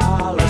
dollar